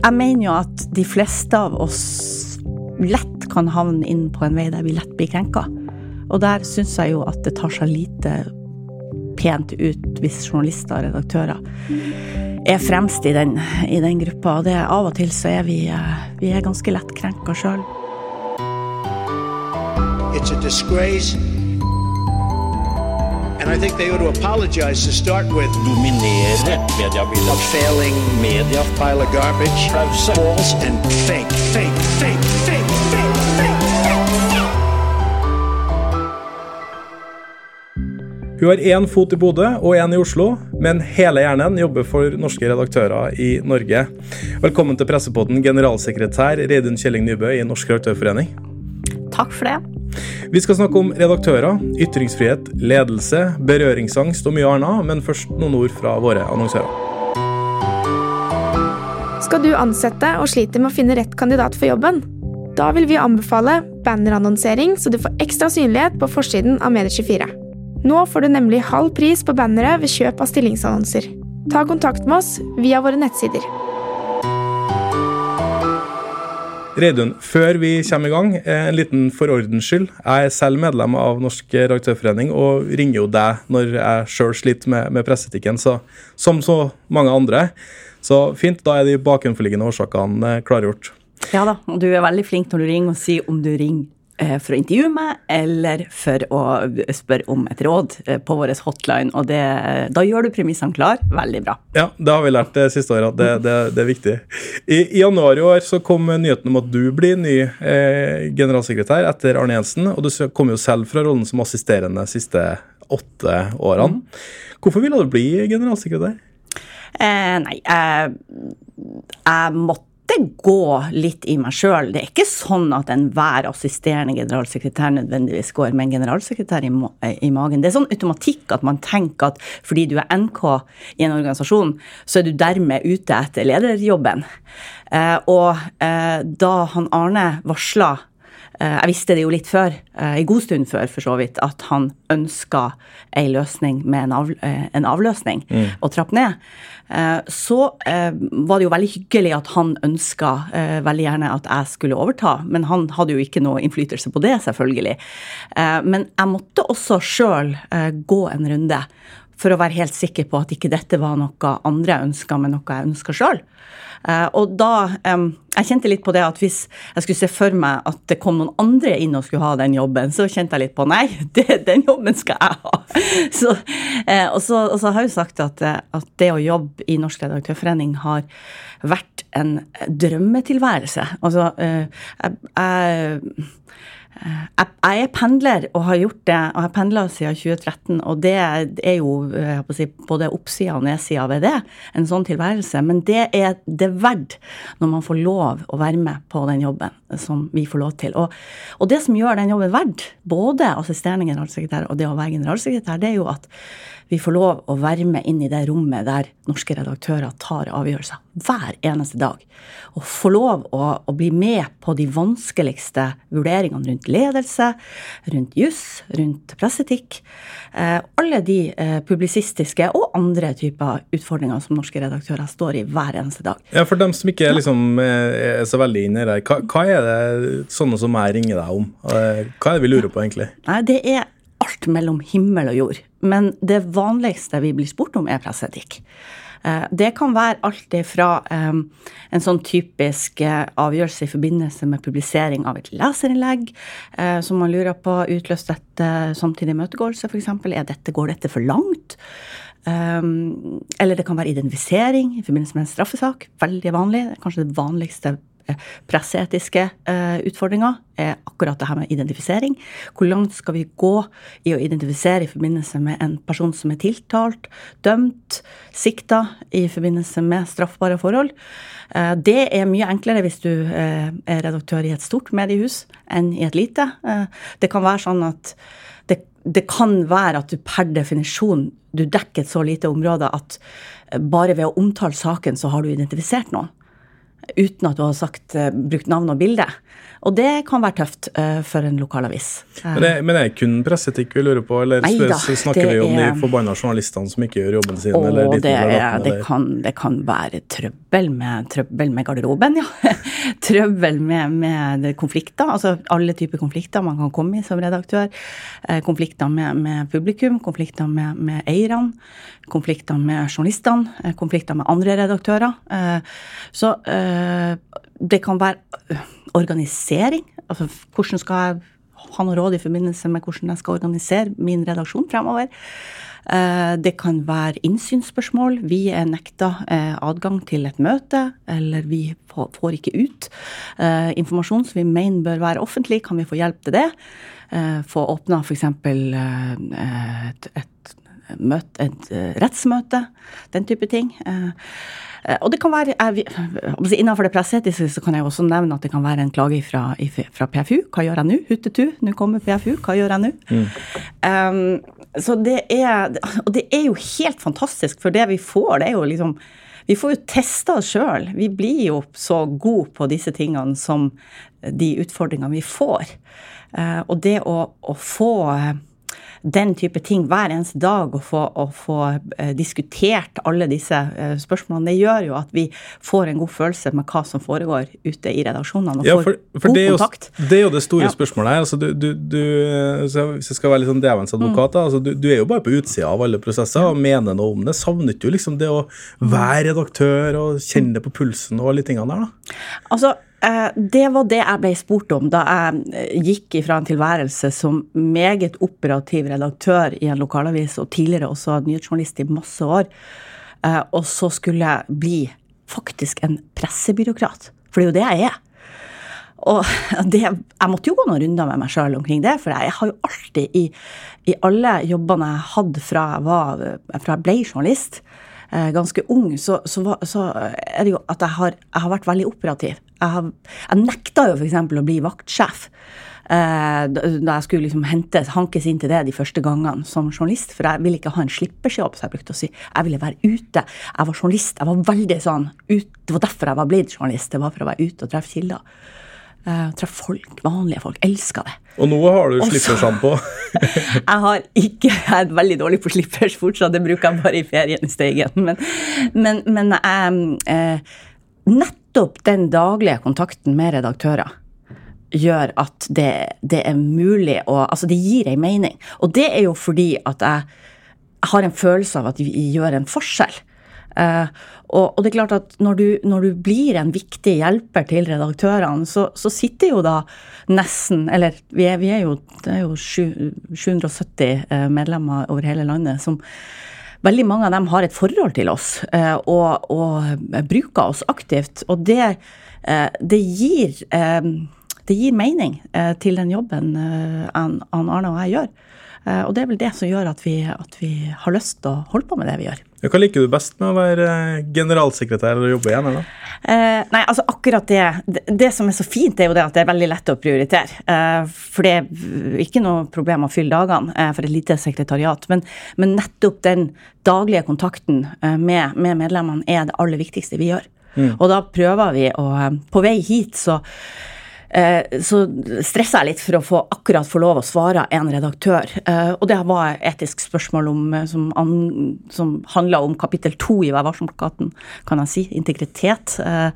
jeg mener jo at de fleste av oss lett kan havne inn på en vei der vi lett blir krenka. Og der syns jeg jo at det tar seg lite pent ut hvis journalister og redaktører er fremst i den, i den gruppa. Og det, av og til så er vi, eh, vi er ganske lett krenka sjøl. It's a disgrace. And I think they ought to apologize to start with. dominere mediebildet. A failing Media. pile of garbage. Pause. False and fake, fake, fake, fake, fake, fake. Hun har én fot i Bodø og én i Oslo, men hele hjernen jobber for norske redaktører i Norge. Velkommen til pressepodden, generalsekretær Reidun Kjelling Nybø i Norsk Redaktørforening. Takk for det. Vi skal snakke om redaktører, ytringsfrihet, ledelse, berøringsangst og mye annet, men først noen ord fra våre annonsører. Skal du ansette og sliter med å finne rett kandidat for jobben? Da vil vi anbefale bannerannonsering, så du får ekstra synlighet på forsiden av Medie24. Nå får du nemlig halv pris på bannere ved kjøp av stillingsannonser. Ta kontakt med oss via våre nettsider. Reidun, før vi kommer i gang, eh, en liten for ordens skyld. Jeg er selv medlem av Norsk Redaktørforening og ringer jo deg når jeg sjøl sliter med, med presseetikken, som så mange andre. Så fint, da er de bakenforliggende årsakene eh, klargjort. Ja da, og du er veldig flink når du ringer og sier om du ringer for å intervjue meg, eller for å spørre om et råd eh, på vår hotline. Og det, da gjør du premissene klar. Veldig bra. Ja, det har vi lært det siste året, at det, det, det er viktig. I, I januar i år så kom nyheten om at du blir ny eh, generalsekretær etter Arne Jensen, og du kom jo selv fra rollen som assisterende de siste åtte årene. Hvorfor ville du bli generalsekretær? Eh, nei, eh, jeg måtte gå litt i meg sjøl. Det er ikke sånn at enhver assisterende generalsekretær nødvendigvis går med en generalsekretær i, i magen. Det er sånn automatikk at man tenker at fordi du er NK i en organisasjon, så er du dermed ute etter lederjobben. Eh, og eh, da han Arne varsla jeg visste det jo litt før, en god stund før for så vidt, at han ønska ei løsning med en, av, en avløsning og trapp ned. Så var det jo veldig hyggelig at han ønska veldig gjerne at jeg skulle overta, men han hadde jo ikke noe innflytelse på det, selvfølgelig. Men jeg måtte også sjøl gå en runde for å være helt sikker på at ikke dette var noe andre ønska, men noe jeg ønska sjøl. Uh, og da Jeg kjente litt på det at hvis jeg skulle se for meg at det kom noen andre inn og skulle ha den jobben, så kjente jeg litt på nei, det, den jobben skal jeg ha. Så, uh, og, så, og, så, har jeg jo sagt at, at, det å jobbe i Norsk Redaktørforening har vært en drømmetilværelse. Altså, jeg, jeg jeg er pendler og har gjort det, og har pendla siden 2013. Og det er jo si, både oppsida og nedsida ved det, en sånn tilværelse. Men det er det verdt når man får lov å være med på den jobben som vi får lov til. Og, og det som gjør den jobben verdt, både assisterende generalsekretær og det å være generalsekretær, det er jo at vi får lov å være med inn i det rommet der norske redaktører tar avgjørelser hver eneste dag. Og få lov å, å bli med på de vanskeligste vurderingene rundt ledelse, rundt juss, rundt presseetikk. Eh, alle de eh, publisistiske og andre typer utfordringer som norske redaktører står i hver eneste dag. Ja, For dem som ikke er, liksom, er så veldig inne i det, hva, hva er det sånne som jeg ringer deg om? Hva er det vi lurer på, egentlig? Nei, det er alt mellom himmel og jord. Men det vanligste vi blir spurt om, er presseetikk. Det kan være alt fra um, en sånn typisk uh, avgjørelse i forbindelse med publisering av et leserinnlegg som man lurer på utløst dette samtidig imøtegåelse, f.eks. Dette, går dette for langt? Eller det kan være identifisering i forbindelse med en straffesak. Veldig vanlig. Kanskje det vanligste presseetiske uh, utfordringer er akkurat det her med identifisering. Hvor langt skal vi gå i å identifisere i forbindelse med en person som er tiltalt, dømt, sikta i forbindelse med straffbare forhold? Uh, det er mye enklere hvis du uh, er redaktør i et stort mediehus enn i et lite. det kan være sånn at det, det kan være at du per definisjon du dekker et så lite område at bare ved å omtale saken, så har du identifisert noen. Uten at du har sagt, eh, brukt navn og bilde. Og det kan være tøft uh, for en lokalavis. Men det, men det er kun presseetikk vi lurer på, eller Neida, snakker vi om er- de forbanna journalistene som ikke gjør jobben sin? Og eller ditt det, er, det, kan, det kan være trøbbel med, trøbbel med garderoben, ja. trøbbel med, med konflikter. Altså alle typer konflikter man kan komme i som redaktør. Eh, konflikter med, med publikum, konflikter med, med eierne, konflikter med journalistene, konflikter med andre redaktører. Så eh, det kan være øh, organisering. Altså hvordan skal jeg ha noe råd i forbindelse med hvordan jeg skal organisere min redaksjon fremover. Eh, Det kan være innsynsspørsmål. Vi er nekta eh, adgang til et møte, eller vi får ikke ut eh, informasjon som vi mener bør være offentlig. Kan vi få hjelp til det? Eh, Få åpna f.eks. et, et, et eh, rettsmøte. Den type ting. Eh, Og det kan være, Innenfor det presseetiske så kan jeg også nevne at det kan være en klage fra, fra PFU. Hva gjør jeg nå? Huttetu, nå kommer PFU. Hva gjør jeg nå? Um, så det er Og det er jo helt fantastisk, for det vi får, det er jo liksom Vi får jo testa oss sjøl. Vi blir jo så gode på disse tingene som de utfordringene vi får. Eh, og det å, å få den type ting hver eneste dag, og få, og få eh, diskutert alle disse eh, spørsmålene, det gjør jo at vi får en god følelse med hva som foregår ute i redaksjonene, og Ja, får for, får god det, er jo, kontakt. det er jo det store Ja. spørsmålet her. Altså, du, du, du, så hvis jeg skal være litt sånn djevelens advokat, da, altså, du, du er jo bare på utsida av alle prosesser og mener noe om det. Savner du liksom det å være redaktør og kjenne det på pulsen og alle de tingene der, da? Altså, eh, det var det jeg ble spurt om da jeg eh, gikk ifra en tilværelse som meget operativ redaktør i en lokalavis, og tidligere også nyhetsjournalist i masse år, eh, og så skulle jeg bli faktisk en pressebyråkrat. For det er jo det jeg er. Og det, jeg måtte jo gå noen runder med meg sjøl omkring det, for jeg har jo alltid i, i alle jobbene jeg hadde fra jeg, var, fra jeg ble journalist, eh, ganske ung, så, så, så er det jo at jeg har, jeg har vært veldig operativ. Jeg, har, jeg nekta jo f.eks. å bli vaktsjef. eh, Da jeg skulle liksom hentes, hankes inn til det de første gangene som journalist. For jeg ville ikke ha en slippersjobb, så jeg brukte å si. Jeg ville være ute. Jeg var journalist. Jeg var veldig sånn ut, Det var derfor jeg var blitt journalist. Det var for å være ute og treffe kilder. Uh, treffe folk, vanlige folk. Elska det. Og nå har du slippersjampo. Jeg har ikke, jeg er veldig dårlig på slippers fortsatt, det bruker jeg bare i ferien i Steigen. Men, men, men jeg, eh, nettopp den daglige kontakten med redaktører gjør at det, det er mulig å Altså, det gir ei mening. Og det er jo fordi at jeg har en følelse av at vi gjør en forskjell. Uh, og, og det er klart at når du, når du blir en viktig hjelper til redaktørene, så, så sitter jo da nesten Eller vi er, vi er jo, det er jo 7, 770 eh, medlemmer over hele landet som Veldig mange av dem har et forhold til oss eh, og, og bruker oss aktivt. Og det, eh, det gir eh, det gir mening til den jobben Arne og jeg gjør. Eh, og det er vel det som gjør at vi, at vi har lyst til å holde på med det vi gjør. Hva liker du best med å være eh, generalsekretær eller jobbe i eller? Eh, nei, altså akkurat det, det Det som er så fint, er jo det at det er veldig lett å prioritere. Eh, for det er ikke noe problem å fylle dagene eh, for et lite sekretariat. Men, men nettopp den daglige kontakten eh, med, med medlemmene er det aller viktigste vi gjør. Og da prøver vi å På vei hit så så stressa jeg litt for å få akkurat få lov å svare en redaktør. Eh, og det var et etisk spørsmål om, eh, som, an, som handla om kapittel to i Vær varsom-plakaten, kan jeg si. Integritet. eh,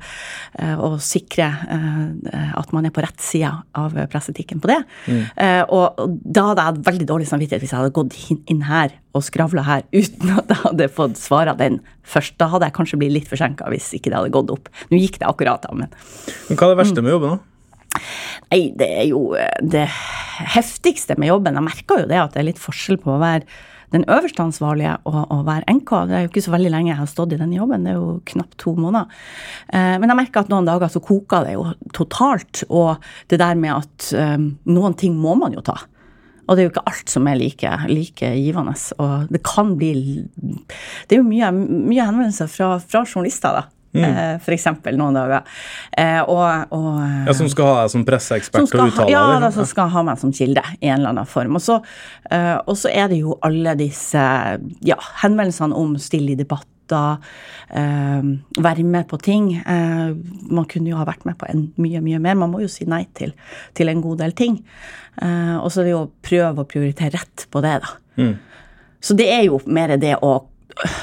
eh, Og sikre eh, at man er på rett side av presseetikken på det. Mm. Og da hadde jeg veldig dårlig samvittighet hvis jeg hadde gått inn her og skravla her uten at jeg hadde fått svara den først. Da hadde jeg kanskje blitt litt forsinka hvis ikke det hadde gått opp. Nå gikk det akkurat, da, men Men hva er det verste med jobben? da? Nei, det er jo eh, det heftigste med jobben. Jeg merker jo det at det er litt forskjell på å være den øverste ansvarlige og å være NK. Det er jo ikke så veldig lenge jeg har stått i den jobben, det er jo knapt to måneder. Eh, Men jeg merker at noen dager så koker det jo totalt, og det der med at eh, noen ting må man jo ta. Og det er jo ikke alt som er like, like givende. Og det kan bli Det er jo mye, mye henvendelser fra, fra journalister, da. Eh, For eksempel noen dager. Eh, og, og Ja, Som skal ha deg som presseekspert og uttale ja, deg? da, som skal ha meg som kilde i en eller annen form. Og så, eh, og så er det jo alle disse ja, henvendelsene om stille i debatt debatter, eh, være med på ting. Eh, man kunne jo ha vært med på en, mye, mye mer. Man må jo si nei til, til en god del ting. Eh, og så er det jo å prøve å prioritere rett på det, da. Så det er jo mer det å,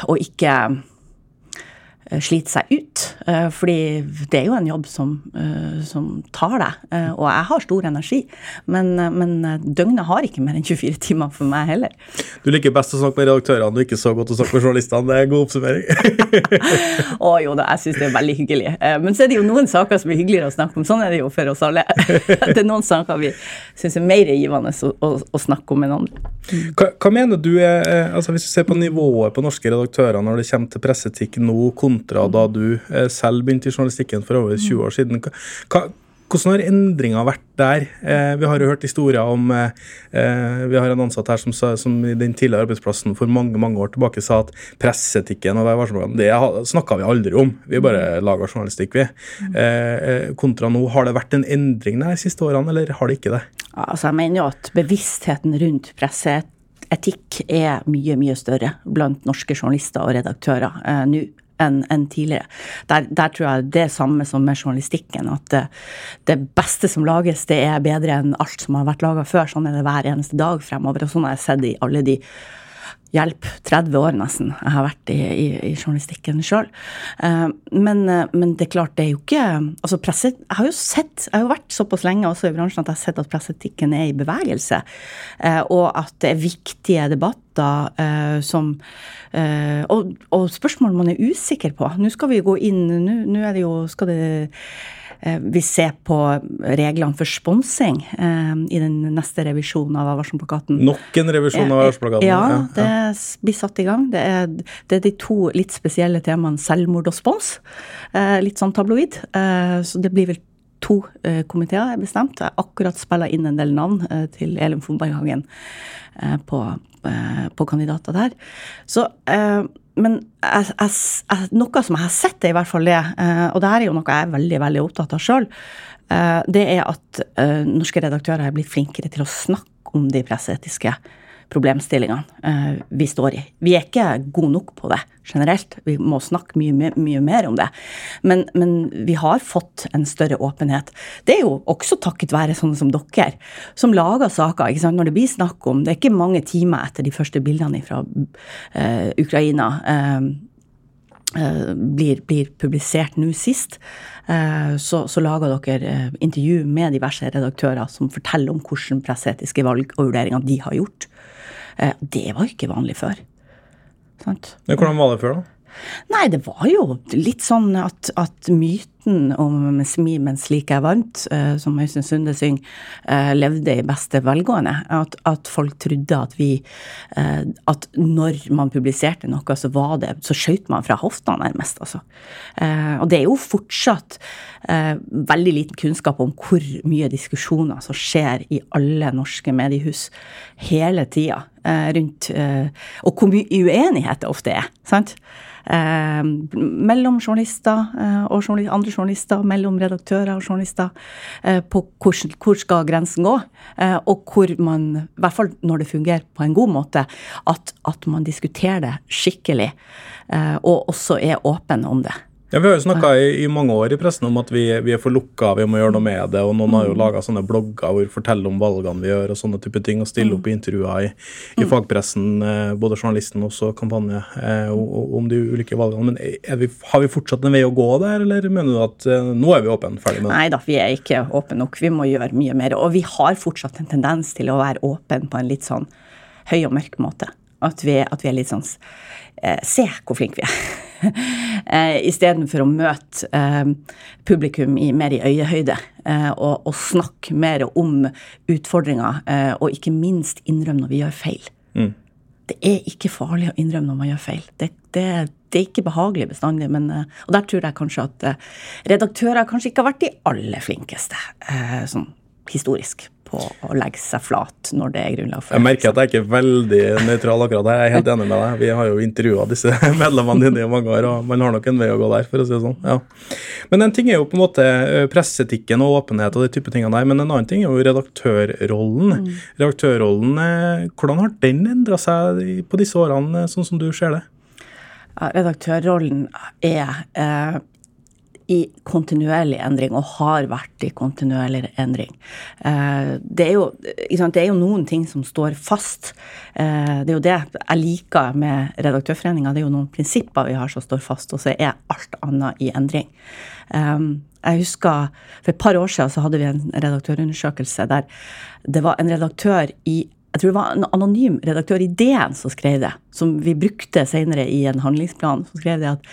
å ikke eh, slite seg ut. eh, Fordi det er jo en jobb som, eh, som tar deg. eh, Og jeg har stor energi, men, eh, men eh, døgnet har ikke mer enn 24 timer for meg heller. Du liker best å snakke med redaktørene og ikke så godt å snakke med journalistene. Det er en god oppsummering. Å jo da, jeg syns det er veldig hyggelig. Eh, Men så er det jo noen saker som er hyggeligere å snakke om. Sånn er det jo for oss alle. Det er noen saker vi syns er mer givende å, å, å snakke om enn andre. Hva, hva mener du er, eh, altså Hvis du ser på nivået på norske redaktører når det kommer til presseetikk nå, kontra da du eh, selv begynte i journalistikken for over 20 år siden, hva, hvordan har endringa vært der? Eh, vi har jo hørt historier om eh, eh, Vi har en ansatt her som, som i den tidligere arbeidsplassen for mange mange år tilbake sa at presseetikken og Vær det snakka vi aldri om. Vi bare laga journalistikk, vi. Eh, eh, kontra nå, har det vært en endring de siste årene, eller har det ikke det? Altså jeg mener jo at bevisstheten rundt presseetikk er mye, mye større blant norske journalister og redaktører nå enn en tidligere. Der, der tror jeg det er samme som med journalistikken, at det, det beste som lages, det er bedre enn alt som har vært laga før. Sånn er det hver eneste dag fremover, og sånn har jeg sett i alle de hjelp, 30 år nesten. Jeg har vært i, i, i journalistikken sjøl. men, uh, men det er klart, det er jo ikke Altså, presset Jeg har jo sett Jeg har jo vært såpass lenge også i bransjen at jeg har sett at presseetikken er i bevegelse. Uh, og at det er viktige debatter eh, som eh, og, og spørsmål man er usikker på. Nå skal vi gå inn Nå, er det jo Skal det eh, vi ser på reglene for sponsing eh, i den neste revisjonen av Varselplakaten. Nok en revisjon av Varselplakaten? Ja, det blir satt i gang. Det er, det er de to litt spesielle temaene selvmord og spons. Eh, litt sånn tabloid. Eh, så det blir vel to eh, komiteer er bestemt. Jeg akkurat spilla inn en del navn eh, til Elin Fondberghagen eh, på, eh, på kandidater der. Så eh, men jeg, jeg, jeg, noe som jeg har sett, er i hvert fall det, eh, og det her er jo noe jeg er veldig veldig opptatt av sjøl, det er at eh, norske redaktører er blitt flinkere til å snakke om de presseetiske problemstillingene eh, vi står i. Vi er ikke gode nok på det generelt. Vi må snakke mye, mye, mer om det. Men, men vi har fått en større åpenhet. Det er jo også takket være sånne som dere, som lager saker. Når det blir snakk om Det er ikke mange timer etter de første bildene fra eh, Ukraina. eh, eh, blir, blir publisert nå sist, eh, så, så lager dere intervju med diverse redaktører som forteller om hvordan presseetiske valg og vurderinger de har gjort. Eh, Det var jo ikke vanlig før. Sant? Men Hvordan var det før, da? Nei, det var jo litt sånn at, at myten om smi mens like er varmt, eh, som Øystein Sunde synger, eh, levde i beste velgående. At, at folk trodde at vi eh, At når man publiserte noe, så var det Så skjøt man fra hofta, nærmest, altså. Og det er jo fortsatt veldig liten kunnskap om hvor mye diskusjoner som skjer i alle norske mediehus hele tida rundt Og hvor mye uenighet det ofte er. sant? Mellom journalister og andre journalister, mellom redaktører og journalister, eh, på hvor, hvor skal grensen gå, eh, og hvor man, i hvert fall når det fungerer på en god måte, at, at man diskuterer det skikkelig, eh, og også er åpen om det. Ja, Vi har jo snakka i, i mange år i pressen om at vi, vi er for lukka, vi må gjøre noe med det. og Noen har jo laga sånne blogger hvor vi forteller om valgene vi gjør, og sånne type ting, og stiller opp i intervjuer i, i fagpressen, eh, både journalisten og også kampanje, eh, om de ulike valgene. Men vi, har vi fortsatt en vei å gå der, eller mener du at eh, nå er vi åpne, ferdig med det? Nei da, vi er ikke åpne nok. Vi må gjøre mye mer. Og vi har fortsatt en tendens til å være åpen på en litt sånn høy og mørk måte. At vi, at vi er litt sånn Se hvor flinke vi er. eh, Istedenfor å møte eh, publikum i, mer i øyehøyde eh, og, og snakke mer om utfordringer, eh, og ikke minst innrømme når vi gjør feil. Det er ikke farlig å innrømme når man gjør feil. Det, det, det er ikke behagelig bestandig, men, og der tror jeg kanskje at redaktører kanskje ikke har vært de aller flinkeste eh, sånn historisk på å legge seg flat når det er grunnlag for det. Jeg merker at jeg ikke er veldig nøytral akkurat her. Jeg er helt enig med deg. Vi har jo intervjua disse medlemmene dine i mange år, og man har nok en vei å gå der, for å si det sånn. Ja. Men en ting er jo på en måte eh, presseetikken og åpenhet og de type tingene der, men en annen ting er jo redaktørrollen. Redaktørrollen, eh, hvordan har den endra seg på disse årene, eh, sånn som du ser det? Redaktørrollen er eh, i kontinuerlig endring, og har vært i kontinuerlig endring. Eh, det, er jo, det er jo noen ting som står fast. Eh, det er jo det jeg liker med Redaktørforeninga. Det er jo noen prinsipper vi har som står fast, og så er alt annet i endring. Eh, jeg husker For et par år siden så hadde vi en redaktørundersøkelse der det var en redaktør i jeg tror det var en anonym redaktør i DN som skrev det, som vi brukte senere i en handlingsplan. som skrev det at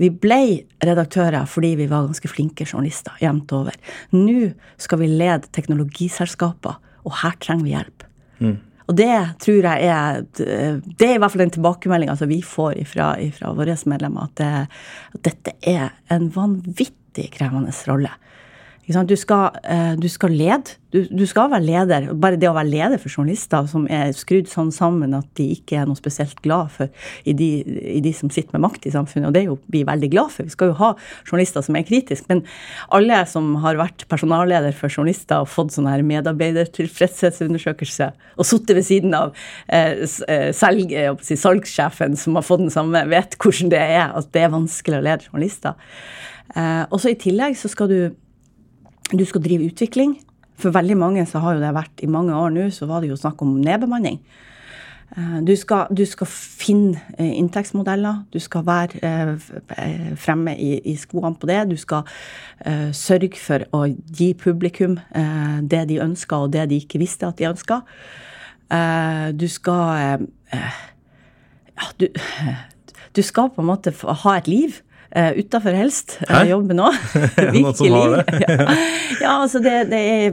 vi ble redaktører fordi vi var ganske flinke journalister jevnt over. Nå skal vi lede teknologiselskaper, og her trenger vi hjelp. Mm. Og det tror jeg er Det er i hvert fall den tilbakemeldinga som vi får fra våre medlemmer, at, det, at dette er en vanvittig krevende rolle. Du skal, eh, du skal lede. Du, du, skal være leder. Bare det å være leder for journalister som er skrudd sånn sammen at de ikke er noe spesielt glad for i de, i de som sitter med makt i samfunnet, og det er jo vi veldig glad for. Vi skal jo ha journalister som er kritiske. Men alle som har vært personalleder for journalister og fått sånn her medarbeidertilfredshetsundersøkelse og sittet ved siden av eh, eh selg, si, salgssjefen som har fått den samme, vet hvordan det er. At det er vanskelig å lede journalister. Eh, og så i tillegg så skal du du skal drive utvikling. For veldig mange så har jo det vært i mange år nå, så var det jo snakk om nedbemanning. Eh, du skal, du skal finne eh, inntektsmodeller. Du skal være eh, fremme i, i skoene på det. Du skal uh, sørge for å gi publikum uh, det de ønsker, og det de ikke visste at de ønska. Uh, du skal ja, du, du skal på en måte ha et liv. Uh, Utafor helst. Uh, jobben òg. Virkelig. ja. ja, altså det, det, er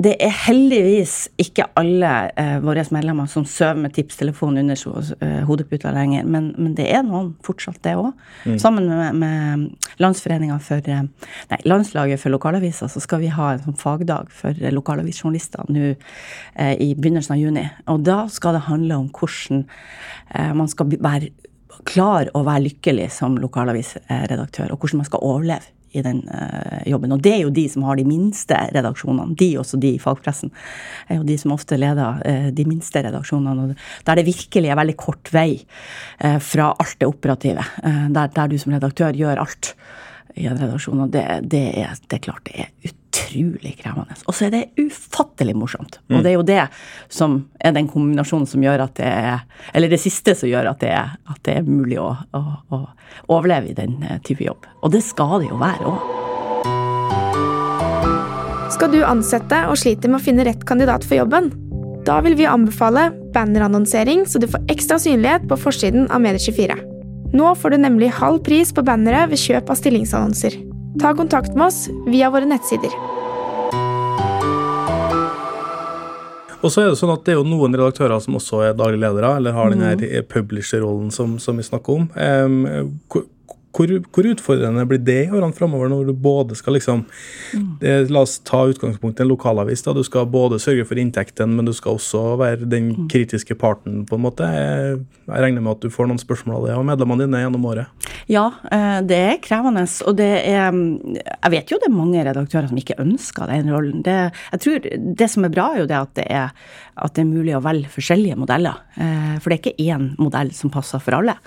det er heldigvis ikke alle uh, våre medlemmer som sover med tipstelefon under uh, hodeputa lenger, men, men, det er noen fortsatt, det òg. Mm. Sammen med, med for uh, Nei, Landslaget for lokalaviser, så skal vi ha en sånn fagdag for lokalavisjournalister nå i begynnelsen av juni. Og da skal det handle om hvordan man skal være klare å være lykkelig som lokalavisredaktør, og hvordan man skal overleve i den uh, jobben. Og det er jo de som har de minste redaksjonene. De, også de i fagpressen, er jo de som ofte leder uh, de minste redaksjonene. Og der det virkelig er veldig kort vei uh, fra alt det operative. Der, der, du som redaktør gjør alt i en redaksjon. Og det, det, er, det er klart det er utrolig krevende. Og så er det ufattelig morsomt. Mm. Og det er jo det som er den kombinasjonen som gjør at det er Eller det siste som gjør at det er, at det er mulig å, å, å, overleve i den eh, type jobb. Og det skal det jo være òg. Skal du ansette og sliter med å finne rett kandidat for jobben? Da vil vi anbefale bannerannonsering, så du får ekstra synlighet på forsiden av Medie24. Nå får du nemlig halv pris på bannere ved kjøp av stillingsannonser. Ta kontakt med oss via våre nettsider. Og så er Det sånn at det er jo noen redaktører som også er daglig ledere, eller har den mm. publisher-rollen som, som, vi snakker om. Um, hvor, hvor, utfordrende blir det i årene framover, når du både skal liksom mm. eh, La oss ta utgangspunkt i en lokalavis. da, Du skal både sørge for inntekten, men du skal også være den mm. kritiske parten, på en måte. Jeg, jeg regner med at du får noen spørsmål av det og medlemmene dine gjennom året? Ja, eh, det er krevende. Og det er Jeg vet jo det er mange redaktører som ikke ønsker den rollen. Det, jeg tror det som er bra, er jo det at det er, at det er mulig å velge forskjellige modeller. Eh, for det er ikke én modell som passer for alle.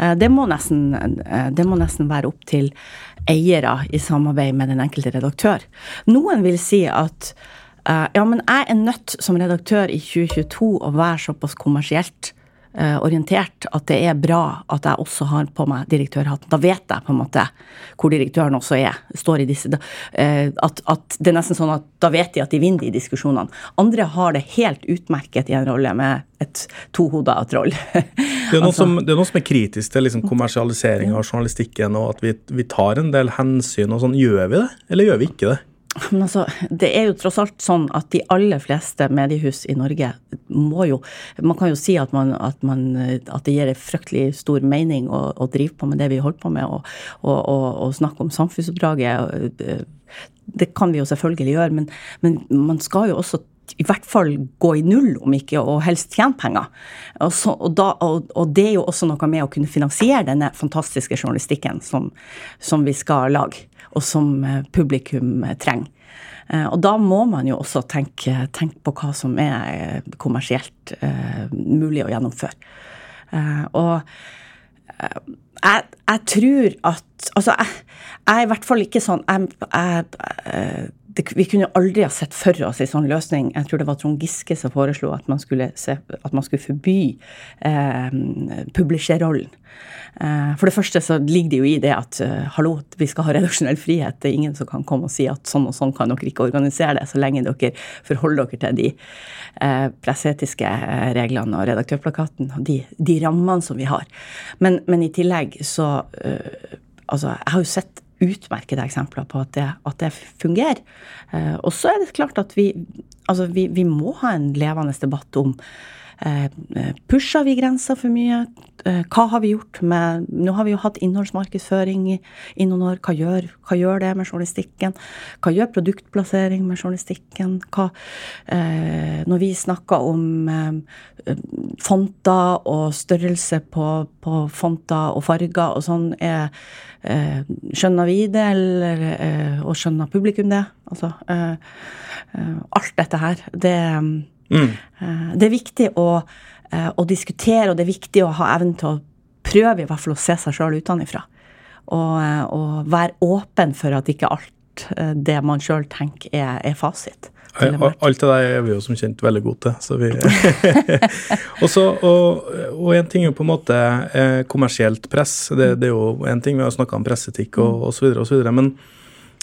Eh, det må, nesten, eh, det må nesten være opp til eiere i samarbeid med den enkelte redaktør. Noen vil si at eh, ja, men jeg er nødt som redaktør i 2022 å være såpass kommersielt orientert at det er bra at jeg også har på meg direktørhatten. Da vet jeg på en måte hvor direktøren også er. står i disse, at, at, Det er nesten sånn at da vet de at de vinner de diskusjonene. Andre har det helt utmerket i en rolle med et tohoda troll. Det er, altså, som, det er noe som er kritisk til liksom, kommersialisering av journalistikken, og at vi, vi, tar en del hensyn. og sånn. Gjør vi det, eller gjør vi ikke det? Men altså, Det er jo tross alt sånn at de aller fleste mediehus i Norge må jo Man kan jo si at, man, at, man, at det gir en fryktelig stor mening å, å, drive på med det vi holder på med, og, og, og, og snakke om samfunnsoppdraget. Det kan vi jo selvfølgelig gjøre, men, men man skal jo også i hvert fall gå i null, om ikke, og helst tjene penger. Og, så, og, da, og, og, det er jo også noe med å kunne finansiere denne fantastiske journalistikken som, som vi skal lage, og som eh, publikum eh, trenger. Eh, og da må man jo også tenke, tenke på hva som er kommersielt mulig å gjennomføre. Og jeg, jeg tror at Altså, jeg, jeg er i hvert fall ikke sånn jeg, jeg, det, Vi kunne aldri ha sett for oss en sånn løsning. Jeg tror det var Trond Giske som foreslo at man skulle, se, at man skulle forby eh, publisherrollen. Eh, for det første så ligger det jo i det at eh, hallo, vi skal ha redaksjonell frihet. Det er ingen som kan komme og si at sånn og sånn kan dere ikke organisere det, så lenge dere forholder dere til de eh, presseetiske eh, reglene og redaktørplakaten og de, de rammene som vi har. Men, men i tillegg så eh, altså, Jeg har jo sett utmerkede eksempler på at det, at det fungerer. Eh, og så er det klart at vi, altså, vi, vi må ha en levende debatt om Pusher vi grensa for mye? Eh, hva har vi gjort med Nå har vi jo hatt innholdsmarkedsføring i, i noen år. Hva gjør, hva gjør, det med journalistikken? Hva gjør produktplassering med journalistikken? Hva, eh, når vi snakker om eh, fonter og størrelse på, på, fonter og farger og sånn, er, eh, skjønner vi det, eller, eh, og skjønner publikum det? Altså, alt dette her, det Mm. Det er viktig å, å, diskutere, og det er viktig å ha evnen til å prøve i hvert fall å se seg sjøl utenfra. Og, og, være åpen for at ikke alt det man sjøl tenker, er, er fasit. Alt det der er vi jo som kjent veldig gode til. Vi Også, og, og en ting er jo på en måte eh, kommersielt press. Det, det, er jo en ting Vi har snakka om presseetikk og osv. osv. Men Eh,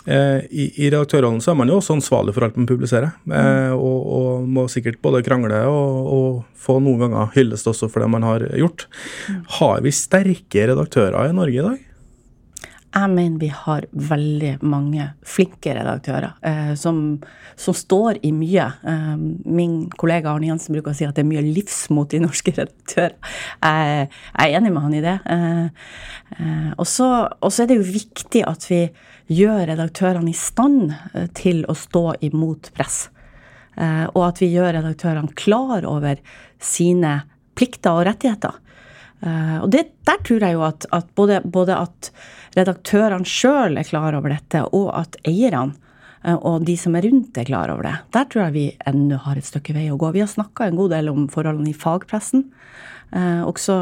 I, I redaktørrollen så er man jo også ansvarlig for alt man publiserer, eh, og, og, må sikkert både krangle og, og, få noen ganger hyllest også for det man har gjort. Har vi sterke redaktører i Norge i dag? Jeg mener vi har veldig mange flinke redaktører eh, som, som, står i mye. Eh, min kollega Arne Jensen bruker å si at det er mye livsmot i norske redaktører. Jeg, jeg er enig med han i det. Eh, eh og så er det jo viktig at vi gjør redaktørene i stand eh, til å stå imot press. Eh, og at vi gjør redaktørene klar over sine plikter og rettigheter. Uh, og det, der tror jeg jo at, at både, både, at redaktørene sjøl er klar over dette, og at eierne uh, og de som er rundt, er klar over det. Der tror jeg vi ennå har et stykke vei å gå. Vi har snakka en god del om forholdene i fagpressen. Eh, også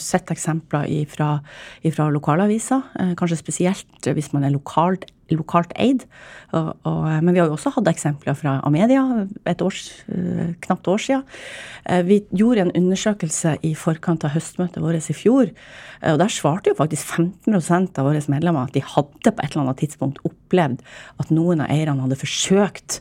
sett eksempler fra lokalaviser, eh, kanskje spesielt hvis man er lokalt, lokalt eid. Og, og, men vi har jo også hatt eksempler fra Amedia et års, eh, knapt år siden. Eh, vi gjorde en undersøkelse i forkant av høstmøtet vårt i fjor. Eh, og Der svarte jo faktisk 15% av våre medlemmer at de hadde på et eller annet tidspunkt opplevd at noen av eierne hadde forsøkt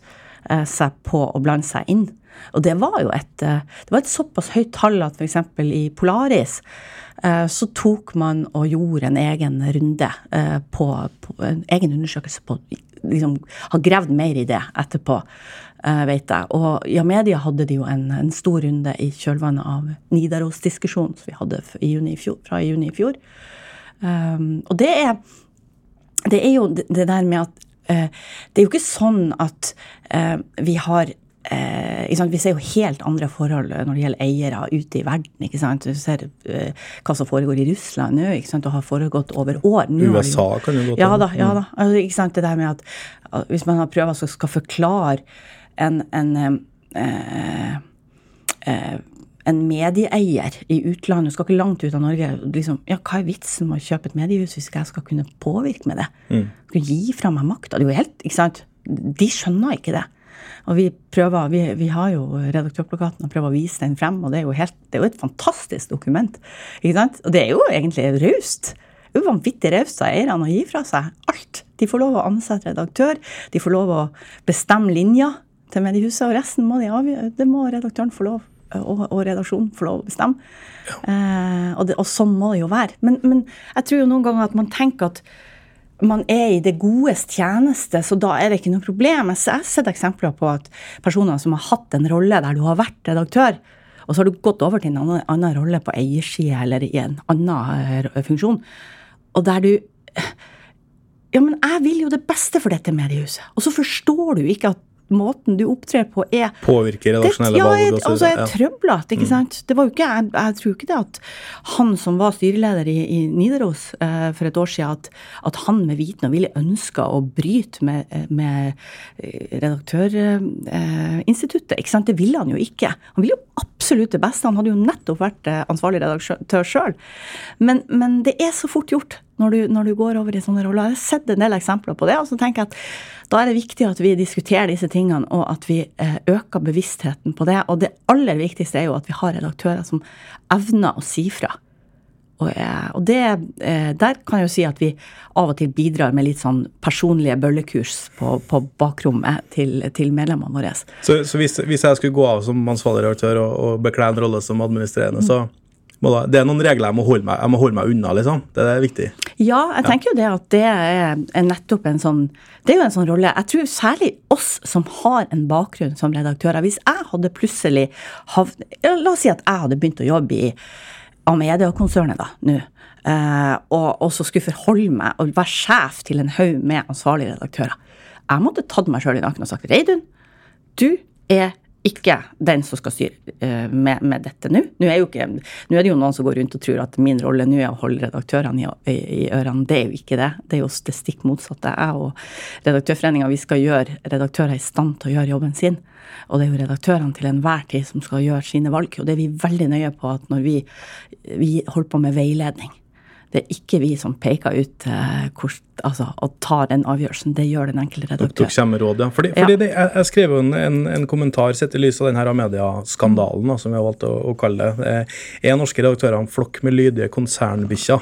eh, seg på å blande seg inn og det var jo et, eh, det var et såpass høyt tall at f.eks. i Polaris eh, så tok man og gjorde en egen runde eh, på, på en egen undersøkelse på liksom, Har gravd mer i det etterpå, vet jeg. Og i Amedia hadde de jo en, en stor runde i kjølvannet av Nidaros-diskusjonen som vi hadde i juni i fjor, fra juni i fjor. Um, og det er, det er jo det der med at uh, Det er jo ikke sånn at uh, vi har Eh, vi ser jo helt andre forhold når det gjelder eiere ute i verden. ikke sant? Du ser eh, hva som foregår i Russland nå, ikke sant? og har foregått over år. Nå USA jo, kan jo gå til. Ja da. ja da. Altså, ikke sant? Det der med at, Hvis man har prøver som skal forklare en, en eh, eh, en medieeier i utlandet, skal ikke langt ut av Norge liksom, ja, Hva er vitsen med å kjøpe et mediehus hvis jeg skal kunne påvirke med det? Mm. Skal gi fra meg makta? Det er jo helt, ikke sant? De skjønner ikke det. Og vi prøver, vi, vi har jo redaktørplakaten og prøver å vise den frem, og det er jo, helt, det er jo et fantastisk dokument. ikke sant? Og det er jo egentlig raust. Vanvittig raust av eierne å gi fra seg alt. De får lov å ansette redaktør, de får lov å bestemme linja til mediehuset, og resten må de. Det må redaktøren få lov og, og redaksjonen få lov å bestemme. Ja. Eh, og, det, og, sånn må det jo være. Men, men jeg tror jo noen ganger at man tenker at man er i det godes tjeneste, så da er det ikke noe problem. Jeg har sett eksempler på at personer som har hatt en rolle der du har vært redaktør, og så har du gått over til en annen, annen rolle på eiersida eller i en annen eh, funksjon, og der du Ja, men jeg vil jo det beste for dette mediehuset. Og så forstår du ikke at måten du opptrer på, er Påvirker redaksjonelle valg Ja, og så altså, er trøblete, ikke sant. Det var jo ikke, jeg, jeg tror ikke det at han som var styreleder i, i Nidaros eh, for et år siden, at, at han med viten og vilje ønska å bryte med, eh, med redaktørinstituttet. ikke sant? Det ville han jo ikke. Han ville jo absolutt det beste. Han hadde jo nettopp vært eh, ansvarlig redaktør sjøl. Men, men det er så fort gjort når du, når du går over i sånne roller. Jeg har sett en del eksempler på det. og så tenker jeg at Da er det viktig at vi diskuterer disse tingene, og at vi eh, øker bevisstheten på det. Og det aller viktigste er jo at vi har redaktører som evner å si fra. Og, eh, og det, eh, der kan jeg jo si at vi av og til bidrar med litt sånn personlige bøllekurs på, på bakrommet til, til medlemmene våre. Så, så hvis, hvis jeg skulle gå av som ansvarlig redaktør og, og bekle en rolle som administrerende, så må da, det er noen regler jeg må holde meg, jeg må holde meg unna, liksom. Det er viktig. Ja, jeg tenker jo det at det er, nettopp en sånn Det er jo en sånn rolle. Jeg tror særlig oss som har en bakgrunn som redaktører. Hvis jeg hadde plutselig havnet La oss si at jeg hadde begynt å jobbe i Amedia-konsernet da, nå. Eh, og, og så skulle forholde meg og være sjef til en haug med ansvarlige redaktører. Jeg måtte tatt meg sjøl i nakken og sagt Reidun, du er ikke den som skal styre eh, med, med dette nå. Nå er, ikke, nå er det jo noen som går rundt og tror at min rolle nå er å holde redaktørene i, i, i ørene. Det er jo ikke det. Det er jo det stikk motsatte. Jeg og Redaktørforeninga vi skal gjøre redaktører i stand til å gjøre jobben sin. Og det er jo redaktørene til enhver tid som skal gjøre sine valg. Og det er vi veldig nøye på at når vi, vi holder på med veiledning det er ikke vi som peker ut eh, hvor, altså, og tar den avgjørelsen. Det gjør den enkelte Dere redaktør. kommer med råd, ja. Fordi, Ja. det, jeg, jeg skrev jo en, en, en kommentar sett i lys av denne medieskandalen, da, som vi har valgt å, å kalle det. Eh, Er norske redaktører en flokk med lydige konsernbikkjer?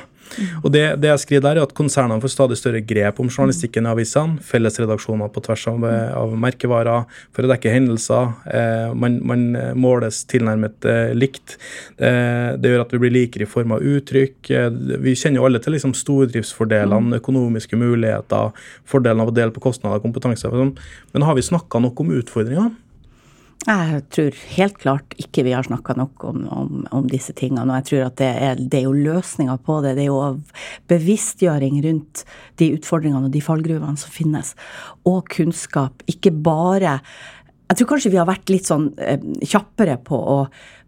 Og det, det jeg skriver der, er at konsernene får stadig større grep om journalistikken i avisene. Fellesredaksjoner på tvers av, av merkevarer for å dekke hendelser. Eh, man, man måles tilnærmet eh, likt. Eh, det gjør at vi blir likere i form av uttrykk. Eh, vi kjenner jo alle til liksom, stordriftsfordelene, økonomiske muligheter, fordelen av å dele på kostnader og kompetanse. Men har vi snakka nok om utfordringene? Jeg tror helt klart ikke vi har snakka nok om, om, om, disse tingene. Og jeg tror at det er, det er jo løsninger på det. Det er jo bevisstgjøring rundt de utfordringene og de fallgruvene som finnes. Og kunnskap. Ikke bare Jeg tror kanskje vi har vært litt sånn eh, kjappere på å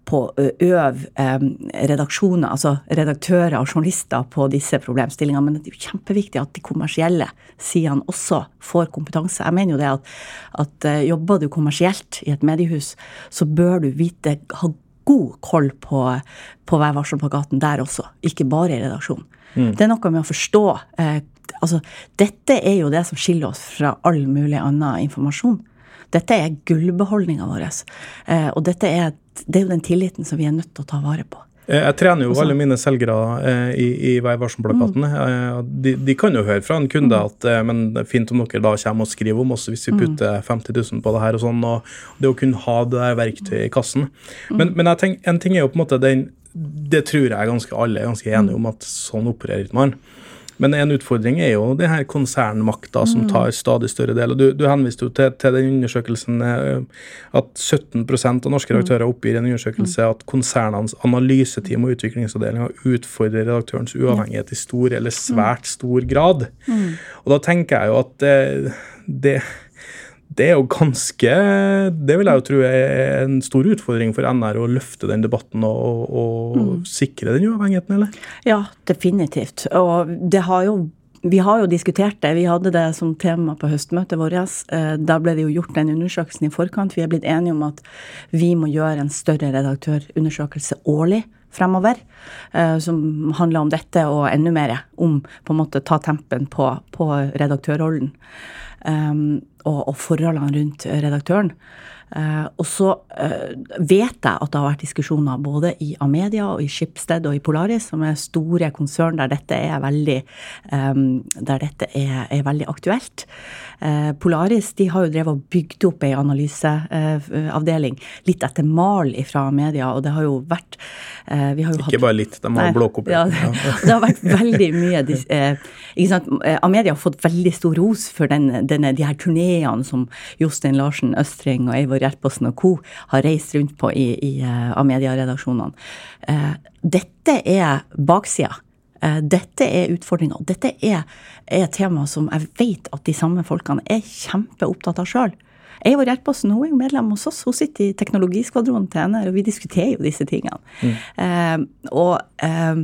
på å øve eh, redaksjoner, altså redaktører og journalister på disse problemstillingene. Men det er jo kjempeviktig at de kommersielle sidene også får kompetanse. Jeg mener jo det at, at eh, jobber du kommersielt i et mediehus, så bør du vite, ha god koll på, på Vær varsom-plakaten der også, ikke bare i redaksjonen. Det er noe med å forstå eh, altså, Dette er jo det som skiller oss fra all mulig annen informasjon. Dette er gullbeholdninga vår. Eh, og dette er, det er jo den tilliten som vi er nødt til å ta vare på. Eh, Jeg trener jo alle mine selgere eh, i, i Vær varsom-plakaten. Mm. Eh, de, de kan jo høre fra en kunde at eh, men det er fint om dere da kommer og skriver om oss hvis vi Mm. putter 50 000 på det her og sånn. og Det å kunne ha det der verktøyet i kassen. Mm. Men, men tenker, en ting er jo på en måte den Det tror jeg ganske alle er ganske enige Mm. om at sånn opererer man. Men en utfordring er jo det her konsernmakta som Mm. tar stadig større del. Du, du henviste jo til, til den undersøkelsen eh, at 17% av norske redaktører oppgir en undersøkelse at konsernenes analyseteam og utviklingsavdelinger utfordrer redaktørens uavhengighet i stor eller svært stor grad. Og da tenker jeg jo at det, det det er jo ganske Det vil jeg jo tro er en stor utfordring for NR å løfte den debatten og, og, mm. sikre den uavhengigheten, eller? Ja, definitivt. Og det har jo vi har jo diskutert det. Vi hadde det som tema på høstmøtet vårt. Eh, Da ble det jo gjort den undersøkelsen i forkant. Vi er blitt enige om at vi må gjøre en større redaktørundersøkelse årlig fremover. eh, Som handler om dette og enda mer om på en måte ta tempen på, på redaktørrollen. um, og, og forholdene rundt redaktøren. Eh, og så eh, vet jeg at det har vært diskusjoner både i Amedia og i Schibsted og i Polaris, som er store konsern der dette er veldig, eh, der dette er, er veldig aktuelt. Eh, Polaris de har jo drevet og bygd opp ei analyseavdeling litt etter mal fra Amedia, og det har jo vært vi har jo hatt- Ikke bare litt, de har blåkopiert. Ja, det, har vært veldig mye ikke sant? Amedia har fått veldig stor ros for den, denne, de her turneene som Jostein Larsen Østring og Eivor Gjerposen og co. har reist rundt på i, i av Amedia-redaksjonene. Eh, dette er baksida. Eh, Dette er utfordringa. Dette er, er tema som jeg vet at de samme folkene er kjempeopptatt av sjøl. Eivor Gjertposten hun er jo medlem hos oss. Hun sitter i teknologiskvadronen til NR, og vi diskuterer jo disse tingene. Eh, og eh,